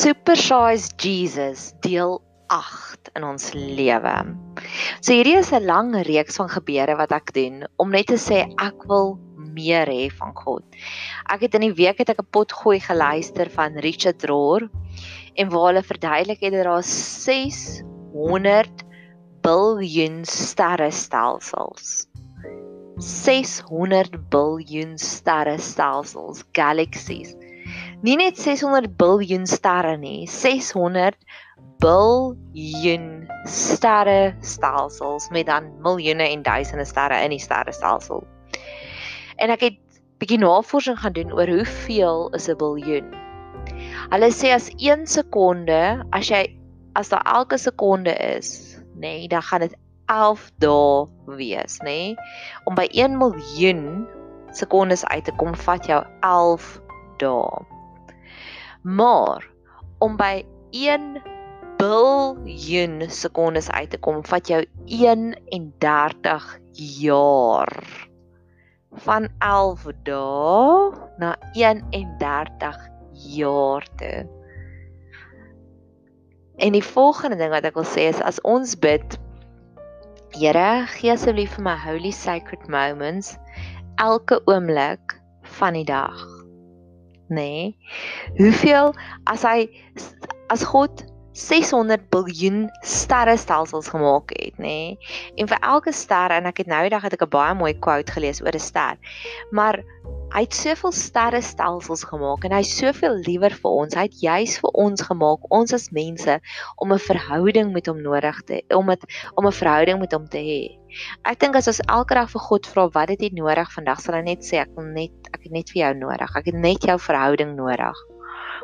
Supersize Jesus deel 8 in ons lewe. So hierdie is 'n lang reeks van gebeure wat ek doen om net te sê ek wil meer hê van God. Ek het in die week het ek 'n potgooi geluister van Richard Rohr en waar hulle verduidelik het dat daar 600 biljoen sterrestelsels 600 biljoen sterrestelsels, galaxies. Nie net 600 biljoen sterre nie, 600 biljoen sterrestelsels met dan miljoene en duisende sterre in die sterrestelsel. En ek het bietjie navorsing gaan doen oor hoeveel is 'n biljoen. Hulle sê as 1 sekonde, as jy as daar elke sekonde is, nê, nee, dan gaan dit 11 dae wees, nê? Nee? Om by 1 miljoen sekondes uit te kom vat jou 11 dae. Maar om by 1 biljoen sekondes uit te kom vat jou 31 jaar. Van 11 dae na 31 jaar toe. En die volgende ding wat ek wil sê is as ons bid Here, gee asseblief vir my holy sacred moments elke oomblik van die dag. Nê? Nee? Hoeveel as hy as God 600 biljoen sterrestelsels gemaak het, nê? Nee? En vir elke ster en ek het nou die dag het ek 'n baie mooi quote gelees oor 'n ster. Maar Hy het soveel sterrestelsels gemaak en hy's soveel liewer vir ons. Hy het juis vir ons gemaak, ons as mense, om 'n verhouding met hom nodig te om dit om 'n verhouding met hom te hê. Ek dink as ons elke dag vir God vra wat het jy nodig vandag, sal hy net sê ek wil net ek het net vir jou nodig. Ek het net jou verhouding nodig.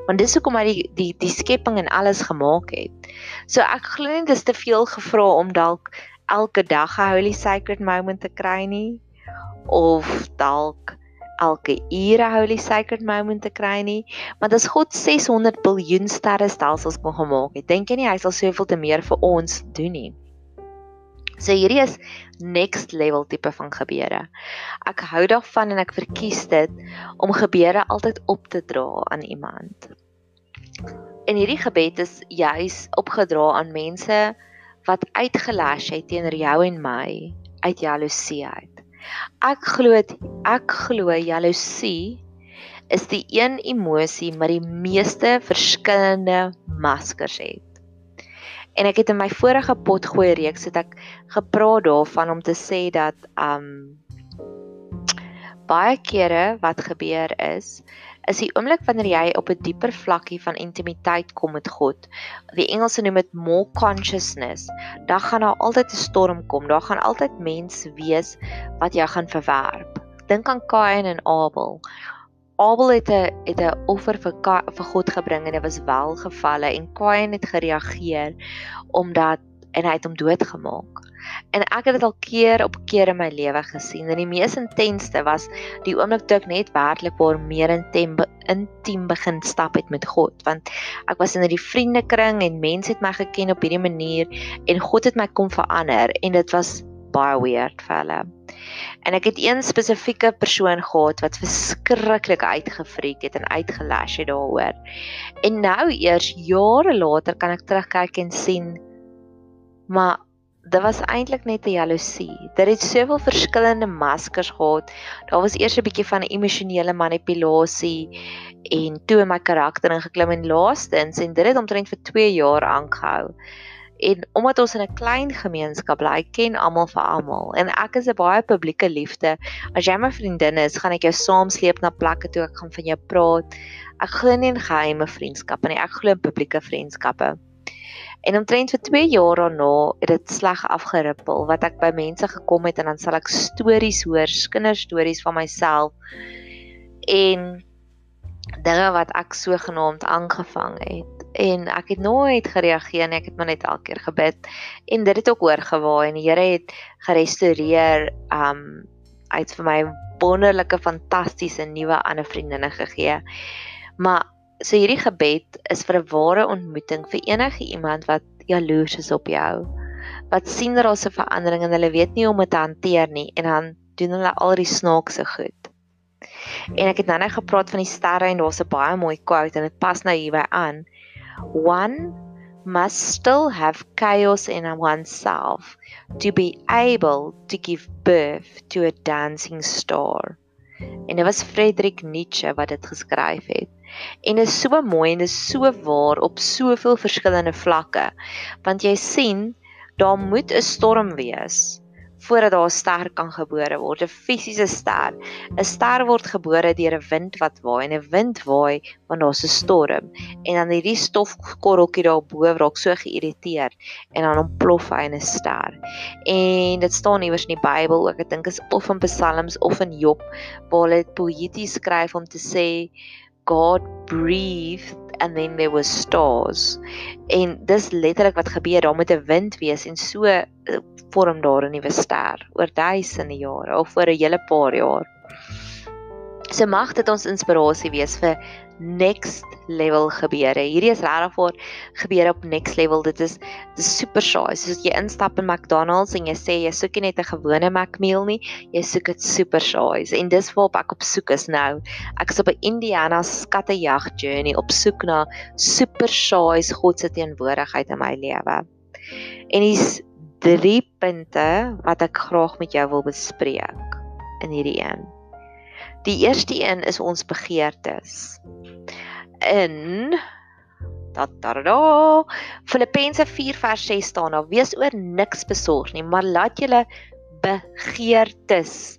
Want dis hoekom hy die die die skepping en alles gemaak het. So ek glo nie dis te veel gevra om dalk elke dag 'n holy sacred moment te kry nie of dalk elke ure holy sacred moment te kry nie, want as God 600 biljoen sterrestelsels kon gemaak het, dink jy nie hy sal soveel te meer vir ons doen nie. So hierdie is next level tipe van gebeure. Ek hou daarvan en ek verkies dit om gebeure altyd op te dra aan iemand. En hierdie gebed is juis opgedra aan mense wat uitgelash het teenoor jou en my uit jaloesie uit. Ek glo ek glo jaloesie is die een emosie wat die meeste verskillende maskers het. En ek het in my vorige pot gooi reeks het ek gepraat daarvan om te sê dat um baie kere wat gebeur is is die oomblik wanneer jy op 'n dieper vlakkie van intimiteit kom met God. Die Engelse noem dit more consciousness. Dan gaan daar altyd 'n storm kom. Daar gaan altyd mense wees wat jou gaan verwerp. Dink aan Kain en Abel. Abel het 'n het 'n offer vir vir God gebring en dit was welgevalle en Kain het gereageer omdat en hy het hom doodgemaak. En ek het dit al keer op keer in my lewe gesien. En die mees intensste was die oomblik toe ek net werklik waar meer intiem intiem begin stap het met God, want ek was in 'n vriendekring en mense het my geken op hierdie manier en God het my kom verander en dit was baie weird vir hulle. En ek het een spesifieke persoon gehad wat verskriklik uitgefreek het en uitgelash het daaroor. En nou eers jare later kan ek terugkyk en sien maar dit was eintlik net 'n jaloesie. Dit het soveel verskillende maskers gehad. Daar was eers 'n bietjie van 'n emosionele manipulasie en toe my karakter ingeklim en laastens en dit het omtrent vir 2 jaar aangehou. En omdat ons in 'n klein gemeenskap bly, ken almal vir almal en ek is 'n baie publieke liefde. As jy my vriendin is, gaan ek jou saamsleep na plekke toe ek gaan van jou praat. Ek glo nie in geheime vriendskappe nie. Ek glo in publieke vriendskappe. En omtrent vir 2 jaar daarna het dit sleg afgerippel wat ek by mense gekom het en dan sal ek stories hoor, kinderstories van myself en dinge wat ek sogenaamd aangevang het en ek het nooit gereageer nie, ek het maar net elke keer gebid en dit het ook oorgewaai en die Here het gerestoreer um uit vir my wonderlike fantastiese nuwe ander vriendinne gegee. Maar So hierdie gebed is vir 'n ware ontmoeting vir enige iemand wat jaloers is op jou. Wat sien dat daar 'n verandering en hulle weet nie hoe om dit te hanteer nie en dan doen hulle al die snaakse goed. En ek het nou net gepraat van die sterre en daar's 'n baie mooi quote en dit pas nou hierby aan one must still have chaos in oneself to be able to give birth to a dancing star. En dit was Friedrich Nietzsche wat dit geskryf het. En dit is so mooi en dit is so waar op soveel verskillende vlakke. Want jy sien, daar moet 'n storm wees voordat daar 'n ster kan gebore word, 'n fisiese ster. 'n Ster word gebore deur 'n wind wat waai en 'n wind waai wanneer daar's 'n storm en dan hierdie stofkorreltjie daarbo raak so geïrriteerd en dan ontplof hy in 'n ster. En dit staan iewers in die Bybel ook, ek dink is of in Psalms of in Job waar hulle poëties skryf om te sê God breathed and then there was stars. En dis letterlik wat gebeur, daar moet 'n wind wees en so eh, vorm daar 'n nuwe ster oor duisende jare of vir 'n hele paar jaar. So mag dit ons inspirasie wees vir next level gebeure. Hierdie is regtig waar gebeure op next level. Dit is dis super saai. Soos jy instap in McDonald's en jy sê jy soek nie net 'n gewone McMeal nie, jy soek dit super saai. En dis waarop ek op soek is nou. Ek is op 'n Indiana skattejag journey op soek na super saai God se teenwoordigheid in my lewe. En hier's drie punte wat ek graag met jou wil bespreek in hierdie een. Die eerste een is ons begeertes. In daar Filippense 4 vers 6 staan daar wees oor niks besorg nie maar laat julle begeertes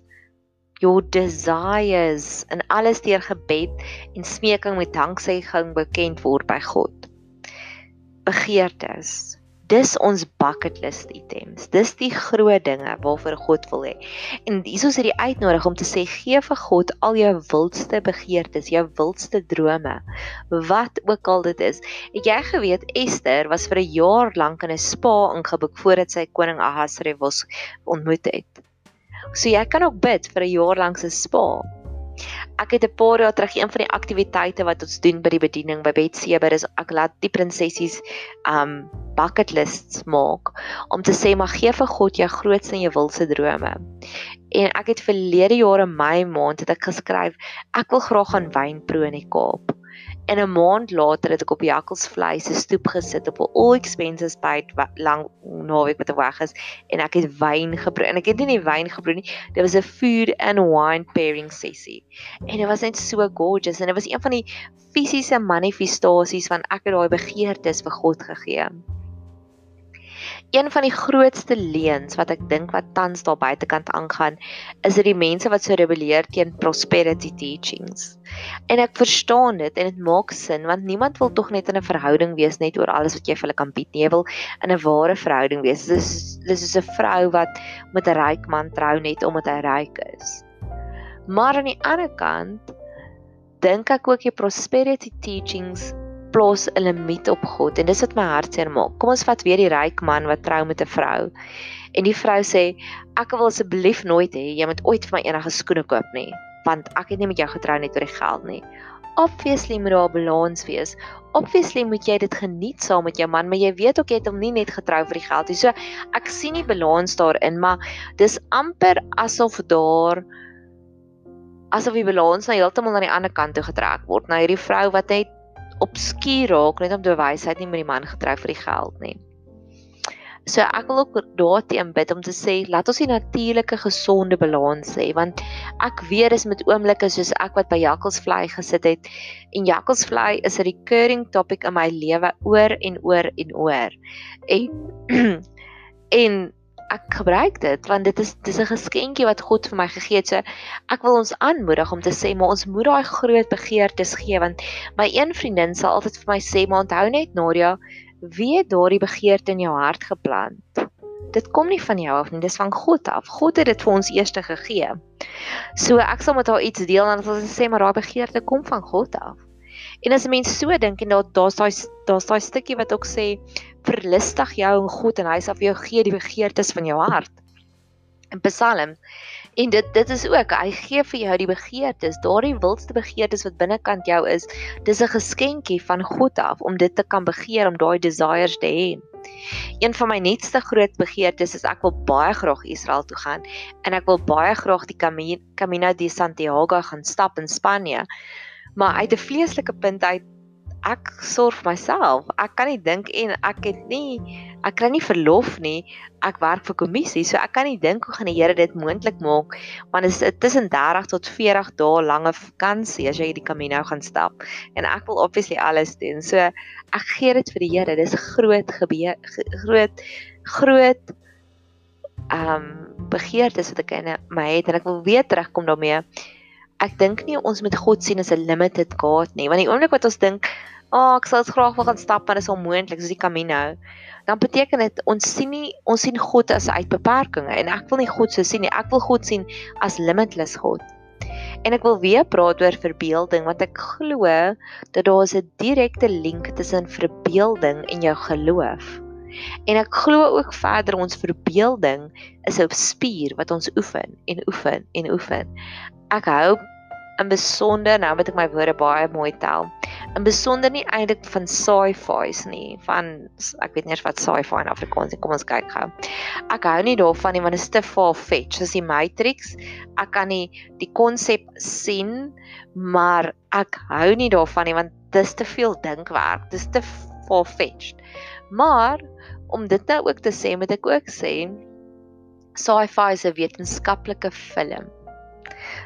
your desires en alles deur gebed en smeking met danksegging bekend word by God. Begeertes Dis ons bucket list items. Dis die groot dinge waarvoor God wil hê. En hieso is dit die uitnodiging om te sê gee vir God al jou wildste begeertes, jou wildste drome, wat ook al dit is. Het jy geweet Esther was vir 'n jaar lank in 'n spa ingeboek voordat sy koning Ahasverus ontmoet het. So jy kan ook bid vir 'n jaar lank se spa. Ek het 'n paar jaar terug een van die aktiwiteite wat ons doen by die bediening by Betseber is ek laat die prinsessies um bucket lists maak om te sê maar gee vir God jou grootste en jou wildste drome. En ek het verlede jaar in Mei maand het ek geskryf ek wil graag gaan wyn proe in die Kaap. En 'n maand later het ek op jakkalsvleis se stoep gesit op 'n all expenses paid lank naweek wat weg is en ek het wyn gebroe en ek het nie wyn gebroe nie dit was 'n food and wine pairing sessie. En dit was net so gorgeous en dit was een van die fisiese manifestasies van ek het daai begeertes vir God gegee Een van die grootste leuns wat ek dink wat tans daar buitekant aangaan, is dit die mense wat so rebelleer teen prosperity teachings. En ek verstaan dit en dit maak sin want niemand wil tog net in 'n verhouding wees net oor alles wat jy vir hulle kan bied nie. Jy wil in 'n ware verhouding wees. Dis dis is 'n vrou wat met 'n ryk man trou net omdat hy ryk is. Maar aan die ander kant dink ek ook die prosperity teachings plaas 'n limiet op God en dis wat my hart seer maak. Kom ons vat weer die ryk man wat trou met 'n vrou. En die vrou sê ek wil asseblief nooit hê jy moet ooit vir my enige skoene koop nie, want ek het nie met jou getrou net oor die geld nie. Obviously moet daar 'n balans wees. Obviously moet jy dit geniet saam met jou man, maar jy weet ook jy het hom nie net getrou vir die geld nie. So ek sien nie balans daarin, maar dis amper asof daar asof die balans nou heeltemal aan die ander kant toe getrek word. Nou hierdie vrou wat net obskuur raak net om te wys hy het nie met die man getrou vir die geld nie. So ek wil ook daarteen bid om te sê laat ons 'n natuurlike gesonde balans hê want ek weet dis met oomblikke soos ek wat by jakkalsvlei gesit het en jakkalsvlei is 'n recurring topic in my lewe oor en oor en oor. En en ek gebruik dit want dit is dis 'n geskenkie wat God vir my gegee het. So ek wil ons aanmoedig om te sê maar ons moet daai groot begeertes gee want my een vriendin sal altyd vir my sê maar onthou net Nadia, wie het daardie begeerte in jou hart geplant? Dit kom nie van jou af nie, dis van God af. God het dit vir ons eers gegee. So ek sal met haar iets deel en dan sal sy sê maar daai begeerte kom van God af. En as 'n mens so dink en daar daar's daai daar's daai stukkie wat ook sê verlustig jou in God en hy sal vir jou gee die begeertes van jou hart. In Psalm en dit dit is ook hy gee vir jou die begeertes, daardie wildste begeertes wat binnekant jou is. Dis 'n geskenkie van God af om dit te kan begeer om daai desires te hê. Een van my nuutste groot begeertes is ek wil baie graag Israel toe gaan en ek wil baie graag die Camino de Santiago gaan stap in Spanje maar uit 'n vleeslike punt uit ek sorg vir myself. Ek kan nie dink en ek het nie ek kry nie verlof nie. Ek werk vir kommissie, so ek kan nie dink hoe gaan die Here dit moontlik maak want dit is tussen 30 tot 40 dae lange vakansie as jy die Camino gaan stap. En ek wil obviously alles doen. So ek gee dit vir die Here. Dis groot gebeur groot groot ehm um, begeertes wat ek in my het en ek wil weer terugkom daarmee. Ek dink nie ons moet God sien as 'n limited God nie, want die oomblik wat ons dink, "Ag, oh, ek sal graag wil gaan stap, maar dit is onmoontlik, soos die Camino." Dan beteken dit ons sien nie ons sien God as uit beperkings en ek wil nie God so sien nie. Ek wil God sien as limitless God. En ek wil weer praat oor verbeelding want ek glo dat daar 'n direkte link tussen verbeelding en jou geloof. En ek glo ook verder ons verbeelding is 'n spier wat ons oefen en oefen en oefen. Ek hou in besonder nou met ek my woorde baie mooi tel. In besonder nie eintlik van sci-fi's nie, van ek weet nie eers wat sci-fi in Afrikaans is. Kom ons kyk gou. Ek hou nie daarvan nie want dit is te far-fetched. Soos die Matrix, ek kan nie die konsep sien, maar ek hou nie daarvan nie want dis te veel dinkwerk. Dis te far-fetched. Maar om dit nou ook te sê, moet ek ook sê sci-fi is 'n wetenskaplike film.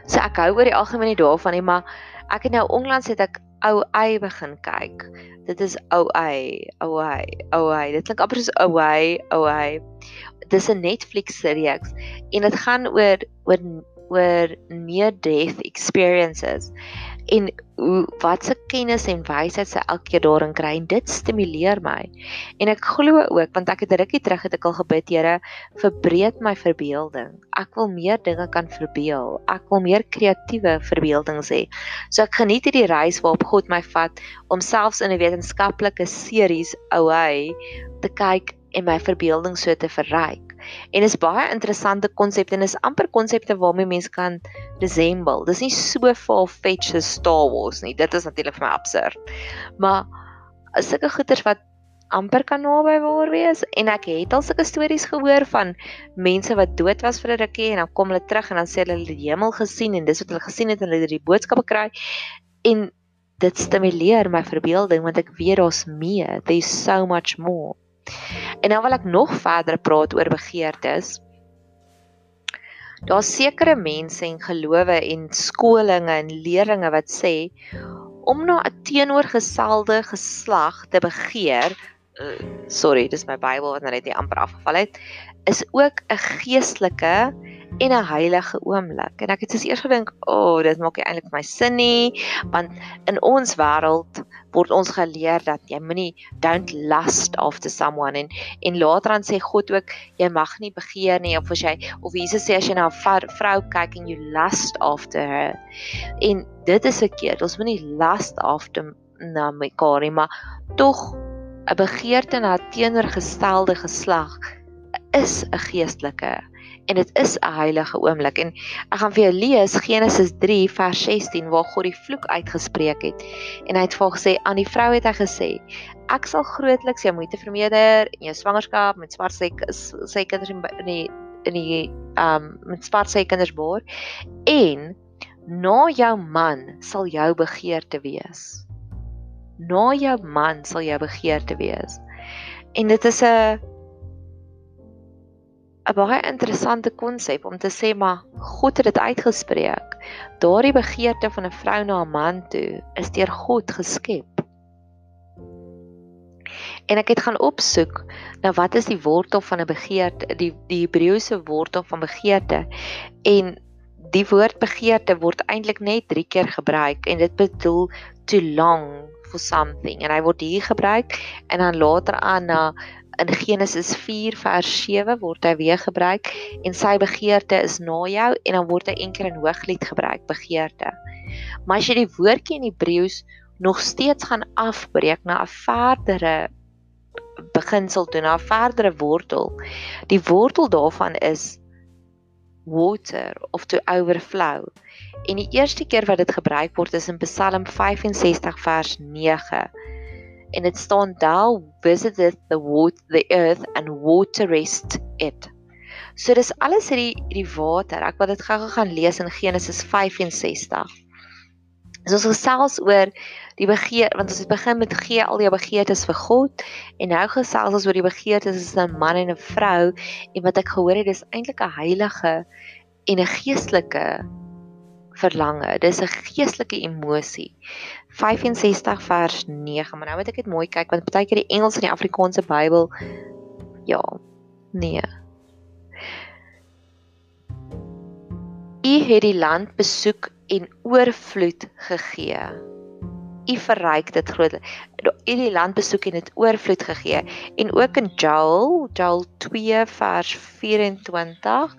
So ek hou oor die algemeen daarvan nie, maar ek het nou onlangs het ek ou ei begin kyk. Dit is ou ei, ou ei, ou ei. Dit klink amper soos ou ei, ou ei. Dis 'n Netflix reeks en dit gaan oor oor oor near death experiences en hoe wat se kennis en wysheid sy elke keer daarin kry en dit stimuleer my. En ek glo ook want ek het rukkie terug het ek al gebid, Here, verbreek my verbeelding. Ek wil meer dinge kan verbeel. Ek wil meer kreatiewe verbeeldings hê. So ek geniet hierdie reis waarop God my vat om selfs in 'n wetenskaplike series ouai te kyk en my verbeelding so te verryk. En is baie interessante konsepte en is amper konsepte waarmee mense kan resemble. Dis nie so far-fetched as Star Wars nie. Dit is natuurlik vir my absurd. Maar sulke goeters wat amper kan naby waar wees en ek het al sulke stories gehoor van mense wat dood was vir 'n rukkie en dan kom hulle terug en dan sê hulle die hemel gesien en dis wat hulle gesien het en hulle het die boodskappe kry en dit stimuleer my verbeelding want ek weet daar's meer there's so much more En nou wil ek nog verder praat oor begeertes. Daar's sekere mense en gelowe en skolinge en leringe wat sê om na 'n teenoorgestelde geslag te begeer, uh, sorry, dis my Bybel wat nou net hier amper afgeval het, is ook 'n geestelike en 'n heilige oomblik. En ek het soos eers gedink, "O, oh, dit maak nie eintlik my sin nie, want in ons wêreld word ons geleer dat jy moenie don't lust after someone en en later dan sê God ook jy mag nie begeer nie of as jy of Jesus sê as jy na 'n vrou kyk en you lust after her. En dit is verkeerd. Ons moenie lust after na mekaar nie, maar tog 'n begeerte na 'n teenoorgestelde geslag is 'n geestelike en dit is 'n heilige oomblik en ek gaan vir jou lees Genesis 3 vers 16 waar God die vloek uitgespreek het. En hy het vir gesê aan die vrou het hy gesê ek sal grootliks jou moeite vermeerder en jou swangerskap met swart sê sê kinders in die in die um met swart sê kinders baar en na jou man sal jou begeerte wees. Na jou man sal jou begeerte wees. En dit is 'n 'n baie interessante konsep om te sê maar God het dit uitgespreek. Daardie begeerte van 'n vrou na 'n man toe is deur God geskep. En ek het gaan opsoek nou wat is die wortel van 'n begeerte, die die Hebreëse wortel van begeerte. En die woord begeerte word eintlik net 3 keer gebruik en dit bedoel to long for something en hy word hier gebruik en dan later aan na in Genesis 4 vers 7 word hy weer gebruik en sy begeerte is na jou en dan word hy eendag in Hooglied gebruik begeerte. Maar as jy die woordjie in Hebreëus nog steeds gaan afbreek na 'n verdere beginsel toe na 'n verdere wortel. Die wortel daarvan is water of to overflow. En die eerste keer wat dit gebruik word is in Psalm 65 vers 9 en dit staan thou visited the water the earth and waterest it. So dis alles hierdie hierdie water. Ek wil dit gou-gou gaan lees in Genesis 65. As ons gesels oor die begeer want ons het begin met gee al jou begeertes vir God en nou gesels ons oor die begeertes tussen 'n man en 'n vrou en wat ek gehoor het is eintlik 'n heilige en 'n geestelike verlange. Dis 'n geestelike emosie. 65 vers 9, maar nou moet ek dit mooi kyk want baie keer die Engels en die Afrikaanse Bybel ja, nee. U het die land besoek en oorvloed gegee. U verryk dit groot. U die land besoek en dit oorvloed gegee. En ook in Joel, Joel 2 vers 24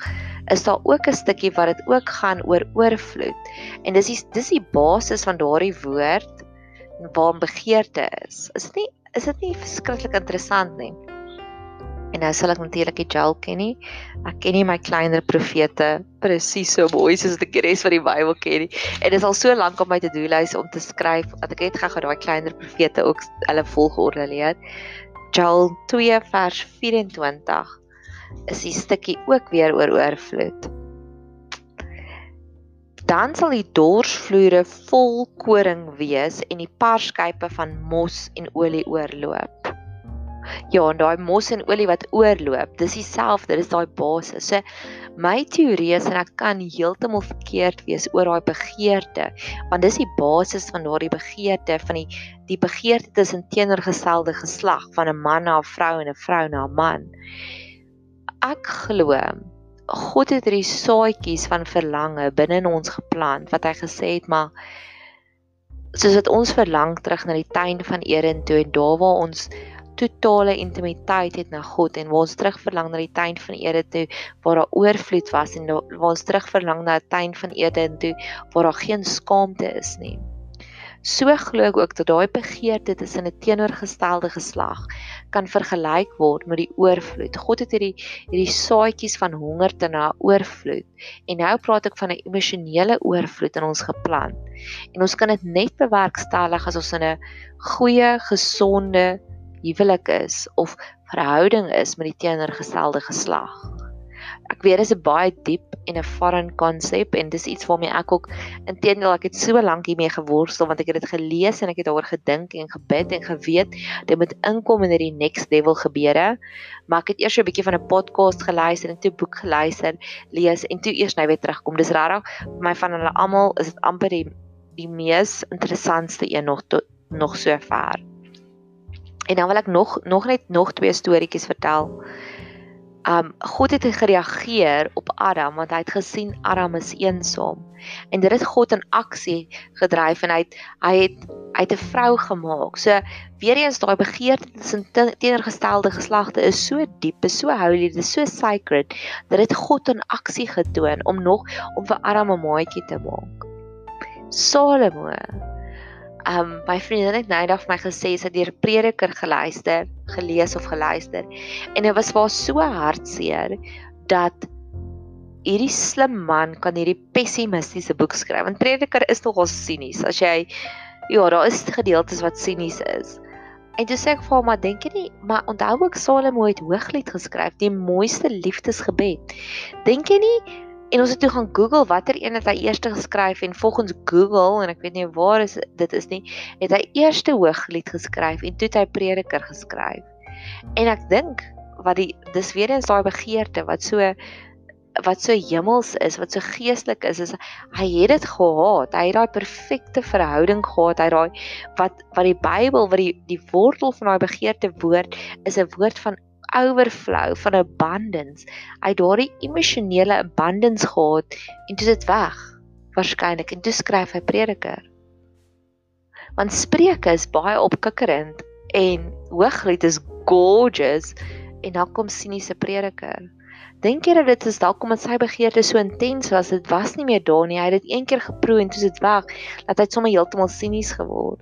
is daar ook 'n stukkie wat dit ook gaan oor oorvloed. En dis die dis die basis van daardie woord waar begeerte is. Is dit nie is dit nie verskriklik interessant nie? En nou sal ek natuurlik die Joel ken nie. Ek ken nie my kleiner profete presies so mooi soos ek die res van die Bybel ken nie. En dit is al so lank op my to-do-lys om te skryf dat ek net gou-gou daai kleiner profete ook hulle volgorde leer. Joel 2 vers 24 is die stukkie ook weer oor oorvloed. Dan sal die dorsvloere vol koring wees en die parskype van mos en olie oorloop. Ja, en daai mos en olie wat oorloop, dis dieselfde, dis daai basis. So my teorie is en ek kan heeltemal verkeerd wees oor daai begeerte, want dis die basis van daardie begeerte van die die begeerte tussen teenoorgestelde geslag van 'n man na 'n vrou en 'n vrou na 'n man ek glo God het hierdie saadjies van verlange binne in ons geplant wat hy gesê het maar soos wat ons verlang terug na die tuin van Eden toe en daar waar ons totale intimiteit het na God en waar ons terug verlang na die tuin van Eden toe waar daar oorvloed was en waar ons terug verlang na die tuin van Eden toe waar daar geen skaamte is nie. So glo ek ook dat daai begeerte tussen 'n teenoorgestelde geslag kan vergelyk word met die oorvloed. God het hierdie hierdie saadjies van honger te na oorvloed. En nou praat ek van 'n emosionele oorvloed in ons geplant. En ons kan dit net bewerkstellig as ons in 'n goeie, gesonde huwelik is of verhouding is met die teenoorgestelde geslag. Ek weet dit is 'n baie diep en 'n foreign konsep en dis iets waarmee ek ook intedeel ek het so lank hiermee geworstel want ek het dit gelees en ek het daaroor gedink en gebid en geweet dit moet inkom in hierdie next level gebeure. Maar ek het eers 'n bietjie van 'n podcast geluister en toe boek geluister, lees en toe eers nou weer terugkom. Dis regtig vir my van hulle almal is dit amper die die mees interessantste een nog tot nog so ver. En dan wil ek nog nog net nog twee storieetjies vertel um God het gereageer op Adam want hy het gesien Adam is eensaam. En dit het God in aksie gedryf en hy het hy het hy het 'n vrou gemaak. So weer eens daai begeerte tussen teenoorgestelde geslagte is so diep, is so holy, dit is so sacred dat dit God in aksie getoon om nog om vir Adam 'n maatjie te maak. Salomo Um my vriendin het nou eendag vir my gesê sy het deur prediker geluister, gelees of geluister en dit was vir haar so hartseer dat hierdie slim man kan hierdie pessimistiese boek skryf. Want prediker is nogal sinies. As jy ja, daar is gedeeltes wat sinies is. En toe sê ek vir hom, maar dink jy nie, maar onthou ook Salomo het Hooglied geskryf, die mooiste liefdesgebed. Dink jy nie En ons het toe gaan Google watter een het hy eerste geskryf en volgens Google en ek weet nie waar is dit is nie, het hy eerste Hooglied geskryf en toe het hy Prediker geskryf. En ek dink wat die dis weer eens daai begeerte wat so wat so hemels is, wat so geestelik is, is hy het dit gehad. Hy het daai perfekte verhouding gehad. Hy daai wat wat die Bybel wat die die wortel van daai begeerte woord is 'n woord van overflow van abundance. Het daardie emosionele abundance gehad en dit is weg waarskynlik en toe skryf hy Prediker. Want Spreuke is baie opkikkerend en Hooglied is gorgeous en dan kom siniese Prediker. Dink jy dat dit is dalk omdat sy begeerte so intens was, dit was nie meer daar nie. Hy het dit een keer geproe en toe is dit weg, dat hy sommer heeltemal sinies geword.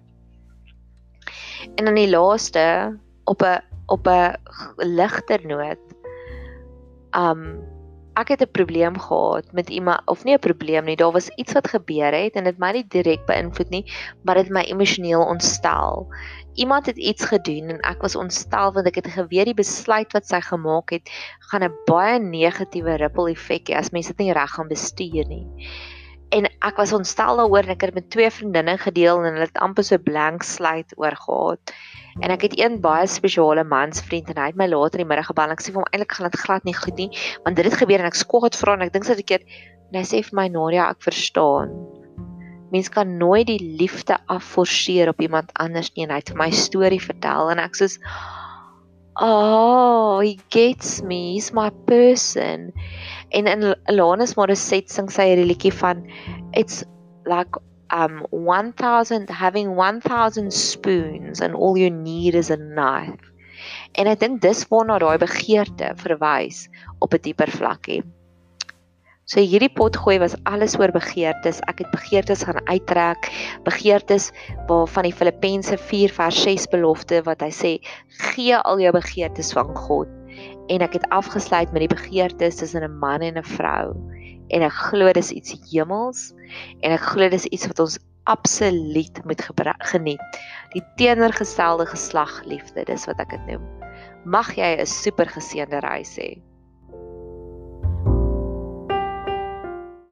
En dan die laaste op 'n op 'n ligter noot. Um ek het 'n probleem gehad met iemand of nie 'n probleem nie, daar was iets wat gebeur het en dit my nie direk beïnvloed nie, maar dit my emosioneel ontstel. Iemand het iets gedoen en ek was ontstel want ek het geweet die besluit wat sy gemaak het gaan 'n baie negatiewe ripple effek hê as mense dit nie reg gaan bestuur nie. en ek was ontstel daaroor en ek het met twee vriendinne gedeel en hulle het amper so blank slide oor gehad. En ek het een baie spesiale mansvriend en hy het my later in die middag gebel ek sê vir hom eintlik gaan dit glad nie goed nie want dit het gebeur en ek skwaad vra en ek dink dat ek keer en hy sê vir my Nadia ek verstaan. Mens kan nooit die liefde afforceer op iemand anders nie en hy het vir my storie vertel en ek sê Oh, he gets me. He's my person. En in Alanis Morissette sing sy 'n liedjie van it's like um 1000 having 1000 spoons and all you need is a knife. En ek dink dis waarna daai begeerte verwys op 'n dieper vlakkie. So hierdie potgooi was alles oor begeertes. Ek het begeertes gaan uittrek, begeertes waarvan die Filippense 4 vers 6 belofte wat hy sê, gee al jou begeertes van God. En ek het afgesluit met die begeertes tussen 'n man en 'n vrou. En ek glo dis iets hemels en ek glo dis iets wat ons absoluut moet geniet. Die teenoorgestelde geslag liefde, dis wat ek dit noem. Mag jy 'n super geseënde reis hê.